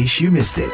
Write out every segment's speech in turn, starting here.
case you missed it.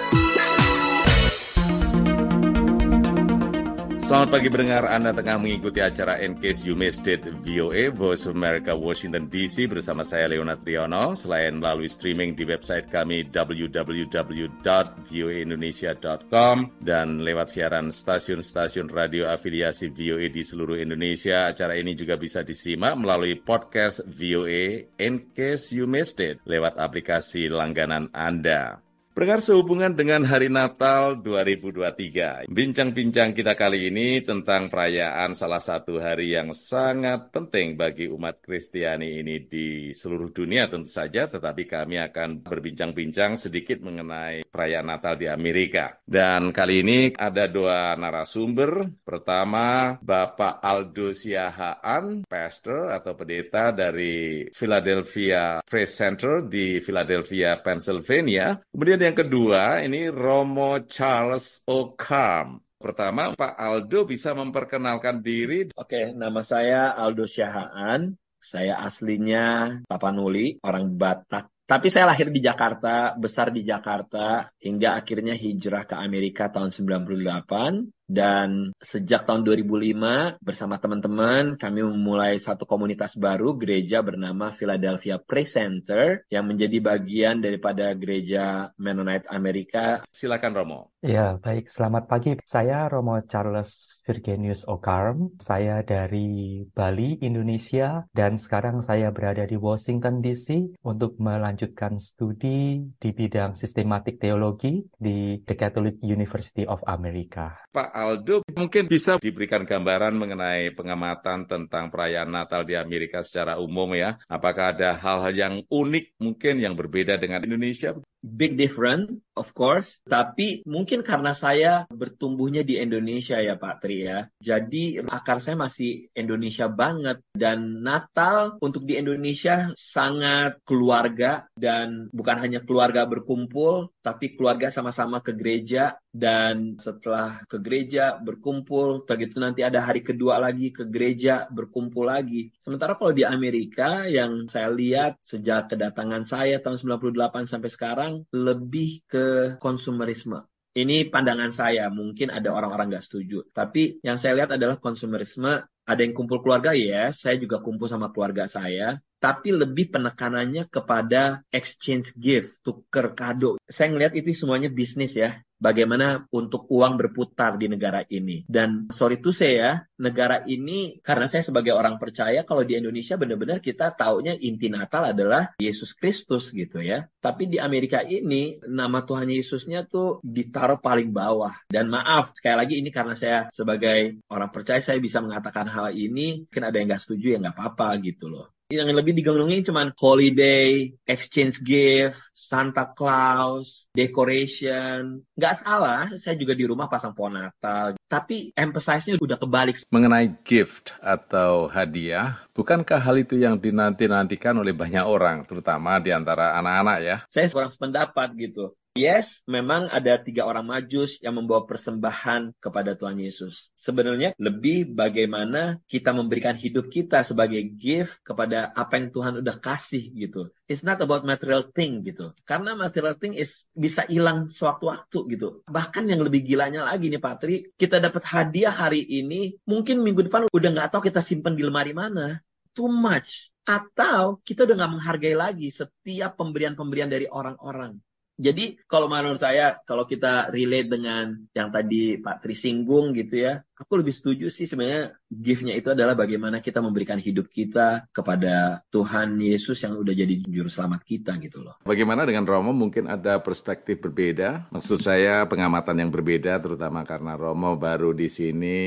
Selamat pagi pendengar, Anda tengah mengikuti acara In Case You Missed It VOA, Voice of America, Washington DC bersama saya Leonard Triono. Selain melalui streaming di website kami www.voaindonesia.com dan lewat siaran stasiun-stasiun radio afiliasi VOA di seluruh Indonesia, acara ini juga bisa disimak melalui podcast VOA In Case You Missed It lewat aplikasi langganan Anda. Pendengar sehubungan dengan Hari Natal 2023. Bincang-bincang kita kali ini tentang perayaan salah satu hari yang sangat penting bagi umat Kristiani ini di seluruh dunia tentu saja, tetapi kami akan berbincang-bincang sedikit mengenai perayaan Natal di Amerika. Dan kali ini ada dua narasumber. Pertama, Bapak Aldo Siahaan, pastor atau pendeta dari Philadelphia Praise Center di Philadelphia, Pennsylvania. Kemudian yang kedua, ini Romo Charles O'Carm. Pertama, Pak Aldo bisa memperkenalkan diri. Oke, nama saya Aldo Syahaan. Saya aslinya Tapanuli, orang Batak. Tapi saya lahir di Jakarta, besar di Jakarta, hingga akhirnya hijrah ke Amerika tahun 98. Dan sejak tahun 2005 bersama teman-teman kami memulai satu komunitas baru gereja bernama Philadelphia Praise Center yang menjadi bagian daripada gereja Mennonite Amerika. Silakan Romo. Ya, baik. Selamat pagi. Saya Romo Charles Virginius Okarm. Saya dari Bali, Indonesia dan sekarang saya berada di Washington DC untuk melanjutkan studi di bidang sistematik teologi di The Catholic University of America. Pak Aldo mungkin bisa diberikan gambaran mengenai pengamatan tentang perayaan Natal di Amerika secara umum ya. Apakah ada hal-hal yang unik mungkin yang berbeda dengan Indonesia? Big different, of course. Tapi mungkin karena saya bertumbuhnya di Indonesia ya Pak Tri ya. Jadi akar saya masih Indonesia banget. Dan Natal untuk di Indonesia sangat keluarga. Dan bukan hanya keluarga berkumpul, tapi keluarga sama-sama ke gereja. Dan setelah ke gereja berkumpul, begitu nanti ada hari kedua lagi ke gereja berkumpul lagi. Sementara kalau di Amerika yang saya lihat sejak kedatangan saya tahun 98 sampai sekarang lebih ke konsumerisme. Ini pandangan saya, mungkin ada orang-orang nggak setuju. Tapi yang saya lihat adalah konsumerisme. Ada yang kumpul keluarga, ya. Saya juga kumpul sama keluarga saya. Tapi lebih penekanannya kepada exchange gift, tuker kado. Saya ngelihat itu semuanya bisnis ya bagaimana untuk uang berputar di negara ini. Dan sorry to say ya, negara ini karena saya sebagai orang percaya kalau di Indonesia benar-benar kita taunya inti Natal adalah Yesus Kristus gitu ya. Tapi di Amerika ini nama Tuhan Yesusnya tuh ditaruh paling bawah. Dan maaf sekali lagi ini karena saya sebagai orang percaya saya bisa mengatakan hal ini. Mungkin ada yang nggak setuju ya nggak apa-apa gitu loh yang lebih digandrungi cuma holiday, exchange gift, Santa Claus, decoration. Nggak salah, saya juga di rumah pasang pohon Natal. Tapi emphasize-nya udah kebalik. Mengenai gift atau hadiah, bukankah hal itu yang dinanti-nantikan oleh banyak orang, terutama di antara anak-anak ya? Saya seorang sependapat gitu. Yes, memang ada tiga orang majus yang membawa persembahan kepada Tuhan Yesus. Sebenarnya lebih bagaimana kita memberikan hidup kita sebagai gift kepada apa yang Tuhan udah kasih gitu. It's not about material thing gitu. Karena material thing is bisa hilang sewaktu-waktu gitu. Bahkan yang lebih gilanya lagi nih Patri, kita dapat hadiah hari ini, mungkin minggu depan udah nggak tahu kita simpen di lemari mana. Too much. Atau kita udah nggak menghargai lagi setiap pemberian-pemberian dari orang-orang. Jadi kalau menurut saya kalau kita relate dengan yang tadi Pak Tri singgung gitu ya, aku lebih setuju sih sebenarnya gift-nya itu adalah bagaimana kita memberikan hidup kita kepada Tuhan Yesus yang udah jadi juru selamat kita gitu loh. Bagaimana dengan Romo mungkin ada perspektif berbeda? Maksud saya pengamatan yang berbeda terutama karena Romo baru di sini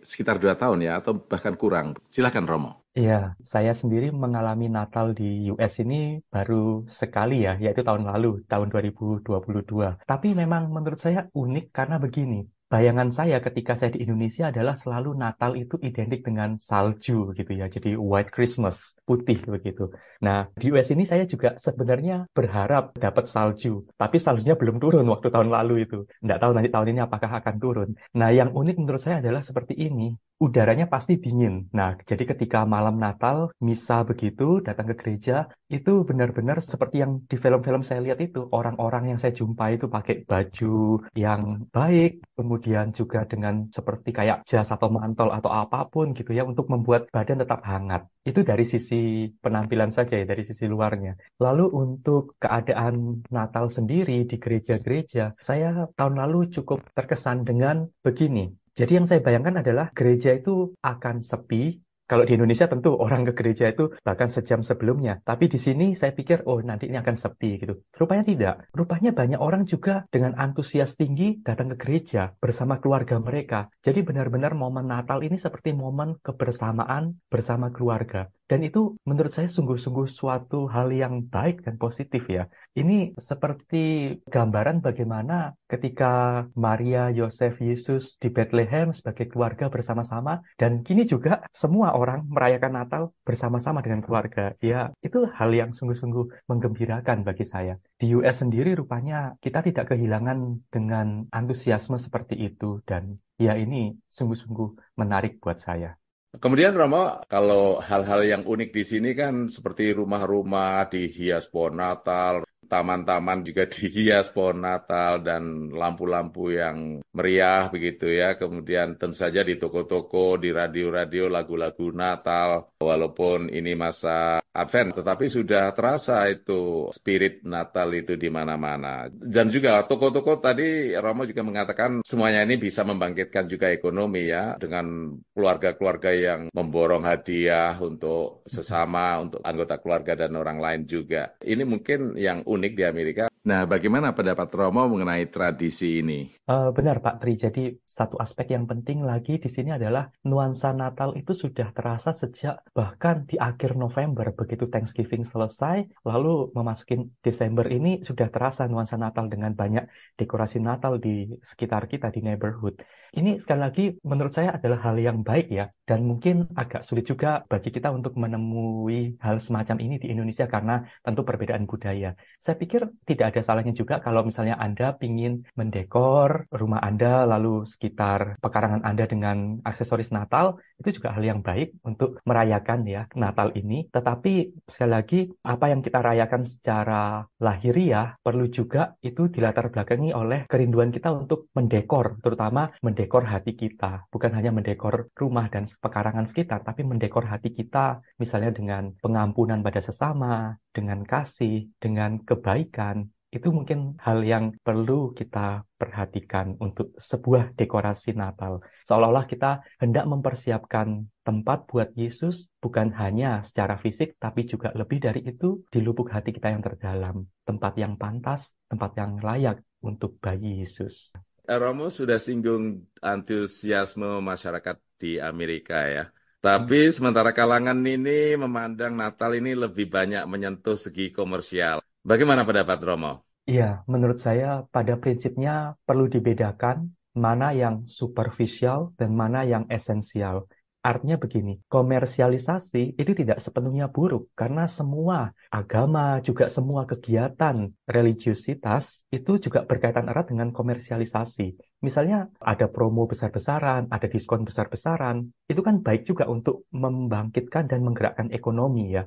sekitar dua tahun ya atau bahkan kurang. Silahkan Romo. Iya, saya sendiri mengalami Natal di US ini baru sekali ya, yaitu tahun lalu, tahun 2022. Tapi memang menurut saya unik karena begini, bayangan saya ketika saya di Indonesia adalah selalu Natal itu identik dengan salju gitu ya, jadi white Christmas, putih begitu. Nah, di US ini saya juga sebenarnya berharap dapat salju, tapi saljunya belum turun waktu tahun lalu itu. Nggak tahu nanti tahun ini apakah akan turun. Nah, yang unik menurut saya adalah seperti ini udaranya pasti dingin. Nah, jadi ketika malam Natal, misa begitu, datang ke gereja, itu benar-benar seperti yang di film-film saya lihat itu. Orang-orang yang saya jumpai itu pakai baju yang baik, kemudian juga dengan seperti kayak jas atau mantel atau apa pun gitu ya, untuk membuat badan tetap hangat. Itu dari sisi penampilan saja ya, dari sisi luarnya. Lalu untuk keadaan Natal sendiri di gereja-gereja, saya tahun lalu cukup terkesan dengan begini. Jadi yang saya bayangkan adalah gereja itu akan sepi. Kalau di Indonesia tentu orang ke gereja itu bahkan sejam sebelumnya. Tapi di sini saya pikir, oh nanti ini akan sepi gitu. Rupanya tidak. Rupanya banyak orang juga dengan antusias tinggi datang ke gereja bersama keluarga mereka. Jadi benar-benar momen Natal ini seperti momen kebersamaan bersama keluarga. Dan itu menurut saya sungguh-sungguh suatu hal yang baik dan positif ya. Ini seperti gambaran bagaimana ketika Maria, Yosef, Yesus di Bethlehem sebagai keluarga bersama-sama. Dan kini juga semua orang merayakan Natal bersama-sama dengan keluarga. Ya, itu hal yang sungguh-sungguh menggembirakan bagi saya. Di US sendiri rupanya kita tidak kehilangan dengan antusiasme seperti itu. Dan ya ini sungguh-sungguh menarik buat saya. Kemudian Romo, kalau hal-hal yang unik di sini kan seperti rumah-rumah dihias pohon Natal, taman-taman juga dihias pohon Natal dan lampu-lampu yang meriah begitu ya. Kemudian tentu saja di toko-toko, di radio-radio lagu-lagu Natal. Walaupun ini masa Advent, tetapi sudah terasa itu spirit Natal itu di mana-mana. Dan juga toko-toko tadi Romo juga mengatakan semuanya ini bisa membangkitkan juga ekonomi ya dengan keluarga-keluarga yang memborong hadiah untuk sesama, untuk anggota keluarga dan orang lain juga. Ini mungkin yang unik di Amerika. Nah, bagaimana pendapat Romo mengenai tradisi ini? Uh, benar Pak Tri, jadi satu aspek yang penting lagi di sini adalah nuansa Natal itu sudah terasa sejak bahkan di akhir November begitu Thanksgiving selesai lalu memasuki Desember ini sudah terasa nuansa Natal dengan banyak dekorasi Natal di sekitar kita di neighborhood. Ini sekali lagi menurut saya adalah hal yang baik ya dan mungkin agak sulit juga bagi kita untuk menemui hal semacam ini di Indonesia karena tentu perbedaan budaya. Saya pikir tidak ada salahnya juga kalau misalnya Anda ingin mendekor rumah Anda lalu sekitar pekarangan Anda dengan aksesoris Natal, itu juga hal yang baik untuk merayakan ya Natal ini. Tetapi sekali lagi, apa yang kita rayakan secara lahiriah perlu juga itu dilatar belakangi oleh kerinduan kita untuk mendekor, terutama mendekor hati kita. Bukan hanya mendekor rumah dan pekarangan sekitar, tapi mendekor hati kita misalnya dengan pengampunan pada sesama, dengan kasih, dengan kebaikan, itu mungkin hal yang perlu kita perhatikan untuk sebuah dekorasi Natal. Seolah-olah kita hendak mempersiapkan tempat buat Yesus bukan hanya secara fisik, tapi juga lebih dari itu di lubuk hati kita yang terdalam. Tempat yang pantas, tempat yang layak untuk bayi Yesus. Romo sudah singgung antusiasme masyarakat di Amerika ya. Tapi sementara kalangan ini memandang Natal ini lebih banyak menyentuh segi komersial. Bagaimana pendapat Romo? Iya, menurut saya pada prinsipnya perlu dibedakan mana yang superficial dan mana yang esensial. Artinya begini, komersialisasi itu tidak sepenuhnya buruk karena semua agama, juga semua kegiatan religiusitas itu juga berkaitan erat dengan komersialisasi. Misalnya ada promo besar-besaran, ada diskon besar-besaran, itu kan baik juga untuk membangkitkan dan menggerakkan ekonomi ya.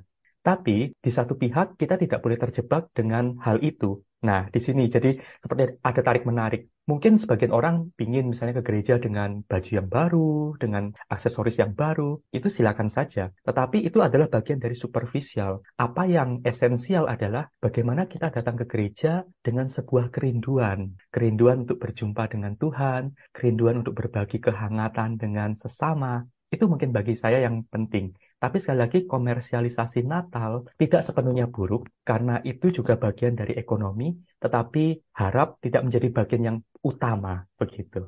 Tapi di satu pihak kita tidak boleh terjebak dengan hal itu. Nah, di sini jadi seperti ada tarik-menarik. Mungkin sebagian orang ingin misalnya ke gereja dengan baju yang baru, dengan aksesoris yang baru, itu silakan saja. Tetapi itu adalah bagian dari superficial. Apa yang esensial adalah bagaimana kita datang ke gereja dengan sebuah kerinduan. Kerinduan untuk berjumpa dengan Tuhan, kerinduan untuk berbagi kehangatan dengan sesama. Itu mungkin bagi saya yang penting. Tapi sekali lagi komersialisasi Natal tidak sepenuhnya buruk karena itu juga bagian dari ekonomi, tetapi harap tidak menjadi bagian yang utama begitu.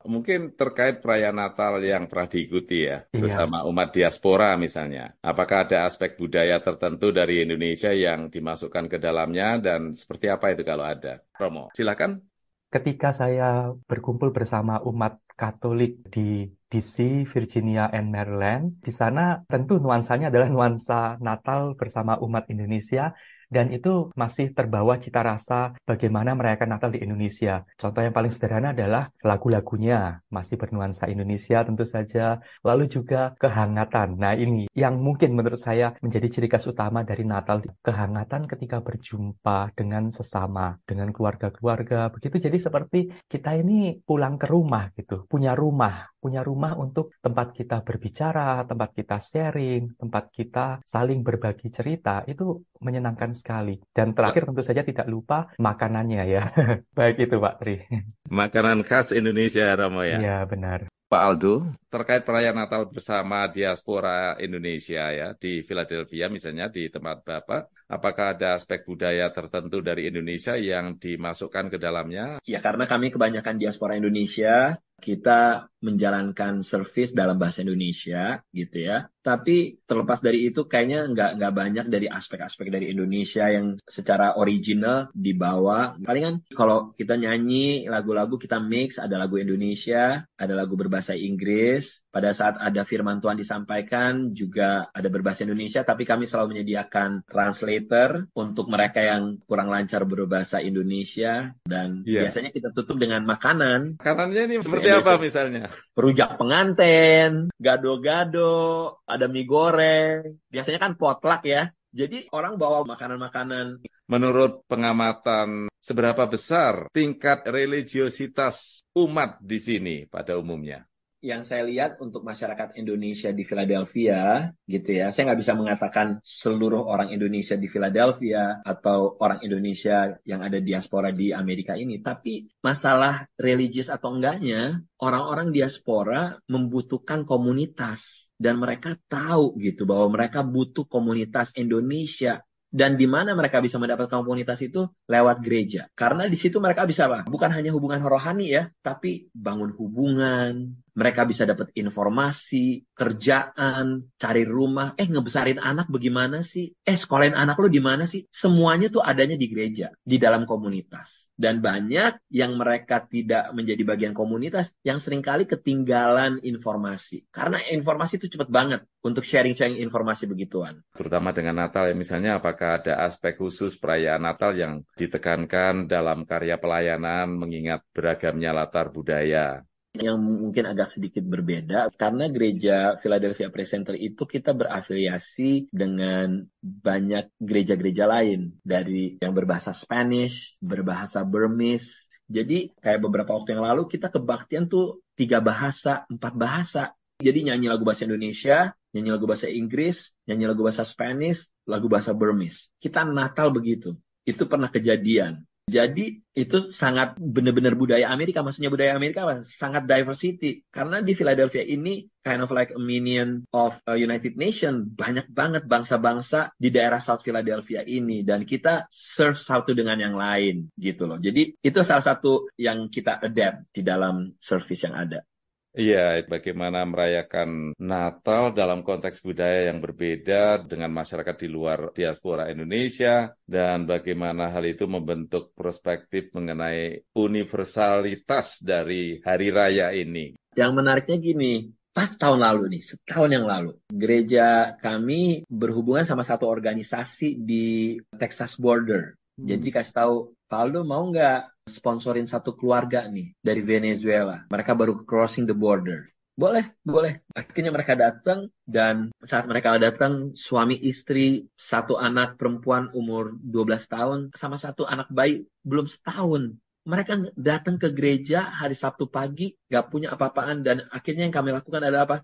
Mungkin terkait perayaan Natal yang pernah diikuti ya iya. bersama umat diaspora misalnya. Apakah ada aspek budaya tertentu dari Indonesia yang dimasukkan ke dalamnya dan seperti apa itu kalau ada? Romo, silakan. Ketika saya berkumpul bersama umat Katolik di DC, Virginia, and Maryland. Di sana tentu nuansanya adalah nuansa Natal bersama umat Indonesia dan itu masih terbawa cita rasa bagaimana merayakan Natal di Indonesia. Contoh yang paling sederhana adalah lagu-lagunya masih bernuansa Indonesia tentu saja, lalu juga kehangatan. Nah ini yang mungkin menurut saya menjadi ciri khas utama dari Natal, kehangatan ketika berjumpa dengan sesama, dengan keluarga-keluarga, begitu. Jadi seperti kita ini pulang ke rumah gitu, punya rumah, punya rumah untuk tempat kita berbicara, tempat kita sharing, tempat kita saling berbagi cerita, itu menyenangkan sekali. Dan terakhir tentu saja tidak lupa makanannya ya. Baik itu Pak Tri. Makanan khas Indonesia, Romo ya? Iya, benar. Pak Aldo, terkait perayaan Natal bersama diaspora Indonesia ya di Philadelphia misalnya di tempat Bapak, apakah ada aspek budaya tertentu dari Indonesia yang dimasukkan ke dalamnya? Ya karena kami kebanyakan diaspora Indonesia, kita menjalankan service dalam bahasa Indonesia gitu ya. Tapi terlepas dari itu kayaknya nggak nggak banyak dari aspek-aspek dari Indonesia yang secara original dibawa. Paling kan kalau kita nyanyi lagu-lagu kita mix ada lagu Indonesia, ada lagu berbahasa Inggris. Pada saat ada firman Tuhan disampaikan juga ada berbahasa Indonesia. Tapi kami selalu menyediakan translator untuk mereka yang kurang lancar berbahasa Indonesia dan yeah. biasanya kita tutup dengan makanan. Makanannya ini seperti apa misalnya? Perujak pengantin, gado-gado, ada mie goreng. Biasanya kan potluck ya. Jadi orang bawa makanan-makanan. Menurut pengamatan, seberapa besar tingkat religiositas umat di sini pada umumnya? Yang saya lihat untuk masyarakat Indonesia di Philadelphia gitu ya saya nggak bisa mengatakan seluruh orang Indonesia di Philadelphia atau orang Indonesia yang ada diaspora di Amerika ini tapi masalah religius atau enggaknya orang-orang diaspora membutuhkan komunitas dan mereka tahu gitu bahwa mereka butuh komunitas Indonesia dan di mana mereka bisa mendapatkan komunitas itu lewat gereja. Karena di situ mereka bisa apa? Bukan hanya hubungan rohani ya, tapi bangun hubungan, mereka bisa dapat informasi, kerjaan, cari rumah, eh ngebesarin anak bagaimana sih? Eh sekolahin anak lo gimana sih? Semuanya tuh adanya di gereja, di dalam komunitas. Dan banyak yang mereka tidak menjadi bagian komunitas yang sering kali ketinggalan informasi. Karena informasi itu cepat banget untuk sharing-sharing informasi begituan. Terutama dengan Natal ya, misalnya apakah ada aspek khusus perayaan Natal yang ditekankan dalam karya pelayanan mengingat beragamnya latar budaya? Yang mungkin agak sedikit berbeda karena gereja Philadelphia Praise Center itu kita berafiliasi dengan banyak gereja-gereja lain dari yang berbahasa Spanish, berbahasa Burmese. Jadi kayak beberapa waktu yang lalu kita kebaktian tuh tiga bahasa, empat bahasa. Jadi nyanyi lagu bahasa Indonesia, nyanyi lagu bahasa Inggris, nyanyi lagu bahasa Spanish, lagu bahasa Burmese. Kita Natal begitu. Itu pernah kejadian. Jadi itu sangat benar-benar budaya Amerika. Maksudnya budaya Amerika apa? Sangat diversity. Karena di Philadelphia ini kind of like a minion of a United Nation. Banyak banget bangsa-bangsa di daerah South Philadelphia ini. Dan kita serve satu dengan yang lain gitu loh. Jadi itu salah satu yang kita adapt di dalam service yang ada. Iya, bagaimana merayakan Natal dalam konteks budaya yang berbeda dengan masyarakat di luar diaspora Indonesia dan bagaimana hal itu membentuk perspektif mengenai universalitas dari hari raya ini. Yang menariknya gini, pas tahun lalu nih, setahun yang lalu, gereja kami berhubungan sama satu organisasi di Texas Border. Hmm. Jadi kasih tahu, Paldo mau nggak sponsorin satu keluarga nih dari Venezuela. Mereka baru crossing the border. Boleh, boleh. Akhirnya mereka datang dan saat mereka datang suami istri satu anak perempuan umur 12 tahun sama satu anak bayi belum setahun. Mereka datang ke gereja hari Sabtu pagi gak punya apa-apaan dan akhirnya yang kami lakukan adalah apa?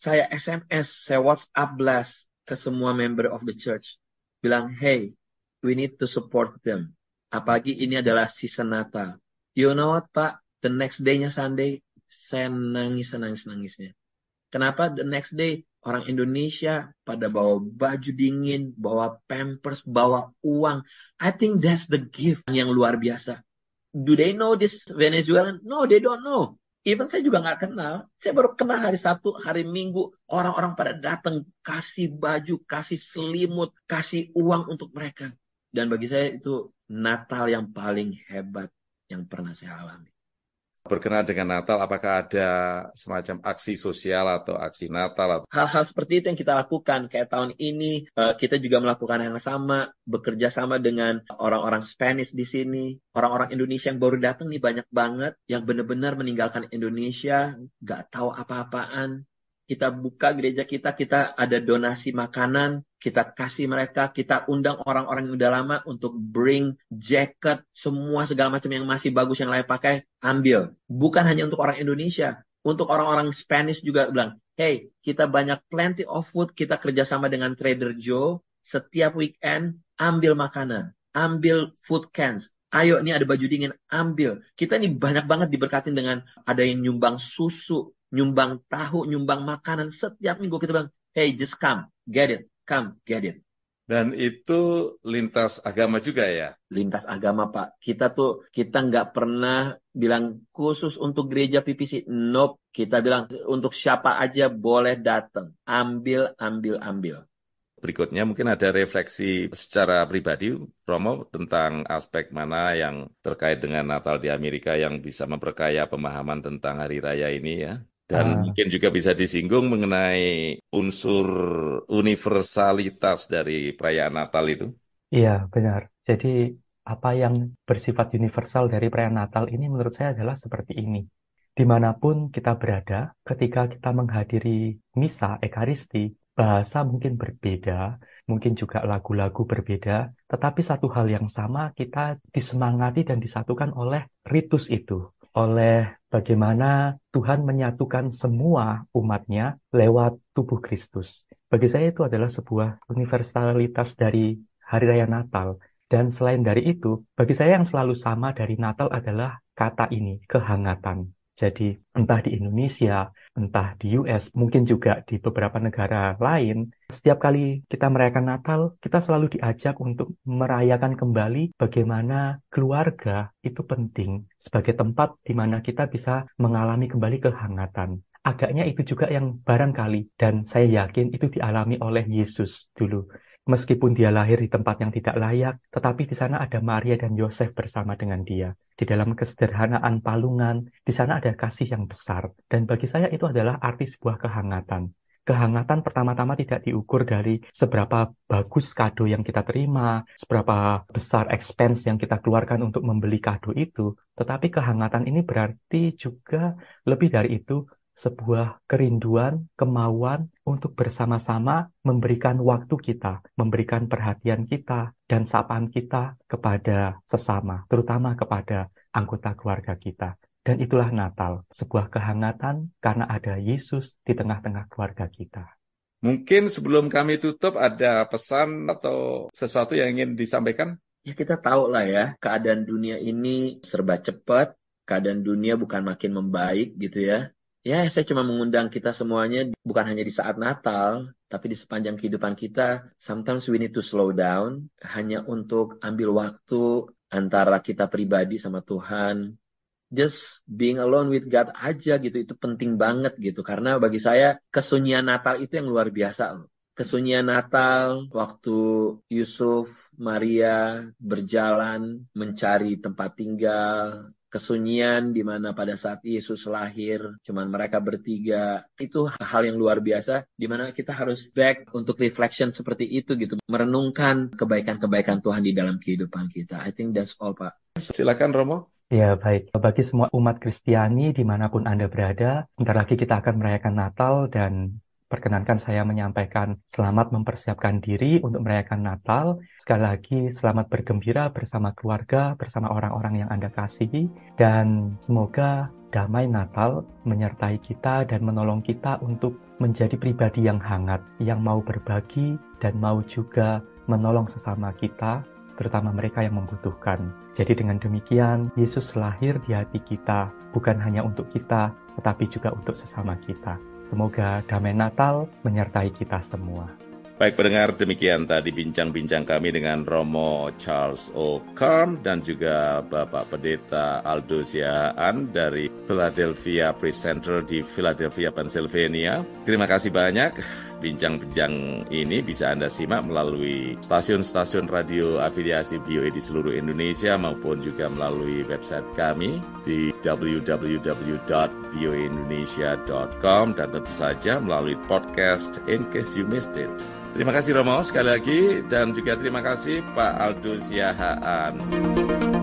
Saya SMS, saya WhatsApp blast ke semua member of the church. Bilang, hey, we need to support them Apalagi ini adalah season Natal. You know what, Pak? The next day-nya Sunday, saya nangis, nangis, nangisnya. Kenapa the next day orang Indonesia pada bawa baju dingin, bawa pampers, bawa uang. I think that's the gift yang luar biasa. Do they know this Venezuelan? No, they don't know. Even saya juga nggak kenal. Saya baru kenal hari Sabtu, hari Minggu. Orang-orang pada datang kasih baju, kasih selimut, kasih uang untuk mereka. Dan bagi saya itu Natal yang paling hebat yang pernah saya alami. berkenaan dengan Natal, apakah ada semacam aksi sosial atau aksi Natal? Hal-hal seperti itu yang kita lakukan. Kayak tahun ini uh, kita juga melakukan yang sama, bekerja sama dengan orang-orang Spanish di sini, orang-orang Indonesia yang baru datang nih banyak banget, yang benar-benar meninggalkan Indonesia, nggak tahu apa-apaan, kita buka gereja kita, kita ada donasi makanan, kita kasih mereka, kita undang orang-orang yang udah lama untuk bring jacket, semua segala macam yang masih bagus yang layak pakai, ambil. Bukan hanya untuk orang Indonesia, untuk orang-orang Spanish juga bilang, hey, kita banyak plenty of food, kita kerjasama dengan Trader Joe, setiap weekend ambil makanan, ambil food cans, ayo ini ada baju dingin, ambil. Kita ini banyak banget diberkatin dengan ada yang nyumbang susu, nyumbang tahu, nyumbang makanan. Setiap minggu kita bilang, hey, just come, get it, come, get it. Dan itu lintas agama juga ya? Lintas agama, Pak. Kita tuh, kita nggak pernah bilang khusus untuk gereja PPC. Nope. Kita bilang untuk siapa aja boleh datang. Ambil, ambil, ambil. Berikutnya mungkin ada refleksi secara pribadi, Romo, tentang aspek mana yang terkait dengan Natal di Amerika yang bisa memperkaya pemahaman tentang hari raya ini ya? Dan uh, mungkin juga bisa disinggung mengenai unsur universalitas dari perayaan Natal itu. Iya, benar. Jadi apa yang bersifat universal dari perayaan Natal ini menurut saya adalah seperti ini. Di mana pun kita berada, ketika kita menghadiri misa ekaristi, bahasa mungkin berbeda, mungkin juga lagu-lagu berbeda, tetapi satu hal yang sama kita disemangati dan disatukan oleh ritus itu oleh bagaimana Tuhan menyatukan semua umatnya lewat tubuh Kristus. Bagi saya itu adalah sebuah universalitas dari Hari Raya Natal. Dan selain dari itu, bagi saya yang selalu sama dari Natal adalah kata ini, kehangatan. Jadi entah di Indonesia, entah di US, mungkin juga di beberapa negara lain, setiap kali kita merayakan Natal, kita selalu diajak untuk merayakan kembali bagaimana keluarga itu penting sebagai tempat di mana kita bisa mengalami kembali kehangatan. Agaknya itu juga yang barangkali dan saya yakin itu dialami oleh Yesus dulu Meskipun dia lahir di tempat yang tidak layak, tetapi di sana ada Maria dan Yosef bersama dengan dia. Di dalam kesederhanaan palungan, di sana ada kasih yang besar. Dan bagi saya itu adalah arti sebuah kehangatan. Kehangatan pertama-tama tidak diukur dari seberapa bagus kado yang kita terima, seberapa besar expense yang kita keluarkan untuk membeli kado itu, tetapi kehangatan ini berarti juga lebih dari itu sebuah kerinduan, kemauan untuk bersama-sama memberikan waktu kita, memberikan perhatian kita, dan sapaan kita kepada sesama, terutama kepada anggota keluarga kita. Dan itulah Natal, sebuah kehangatan karena ada Yesus di tengah-tengah keluarga kita. Mungkin sebelum kami tutup ada pesan atau sesuatu yang ingin disampaikan? Ya kita tahu lah ya, keadaan dunia ini serba cepat, keadaan dunia bukan makin membaik gitu ya. Ya, saya cuma mengundang kita semuanya bukan hanya di saat Natal, tapi di sepanjang kehidupan kita. Sometimes we need to slow down hanya untuk ambil waktu antara kita pribadi sama Tuhan. Just being alone with God aja gitu, itu penting banget gitu. Karena bagi saya kesunyian Natal itu yang luar biasa loh. Kesunyian Natal waktu Yusuf, Maria berjalan mencari tempat tinggal, kesunyian di mana pada saat Yesus lahir cuman mereka bertiga itu hal yang luar biasa di mana kita harus back untuk reflection seperti itu gitu merenungkan kebaikan-kebaikan Tuhan di dalam kehidupan kita. I think that's all Pak. Silakan Romo. Ya baik, bagi semua umat Kristiani di mana pun Anda berada, bentar lagi kita akan merayakan Natal dan Perkenankan saya menyampaikan selamat mempersiapkan diri untuk merayakan Natal. Sekali lagi, selamat bergembira bersama keluarga, bersama orang-orang yang Anda kasihi. Dan semoga damai Natal menyertai kita dan menolong kita untuk menjadi pribadi yang hangat, yang mau berbagi dan mau juga menolong sesama kita, terutama mereka yang membutuhkan. Jadi dengan demikian, Yesus lahir di hati kita, bukan hanya untuk kita, tetapi juga untuk sesama kita. Semoga damai Natal menyertai kita semua. Baik pendengar, demikian tadi bincang-bincang kami dengan Romo Charles O. Carm dan juga Bapak Pendeta Aldo Siaan dari Philadelphia Center di Philadelphia, Pennsylvania. Terima kasih banyak bincang-bincang ini bisa Anda simak melalui stasiun-stasiun radio afiliasi VOA di seluruh Indonesia maupun juga melalui website kami di www.voaindonesia.com dan tentu saja melalui podcast In Case You Missed It. Terima kasih Romo sekali lagi dan juga terima kasih Pak Aldo Siahaan.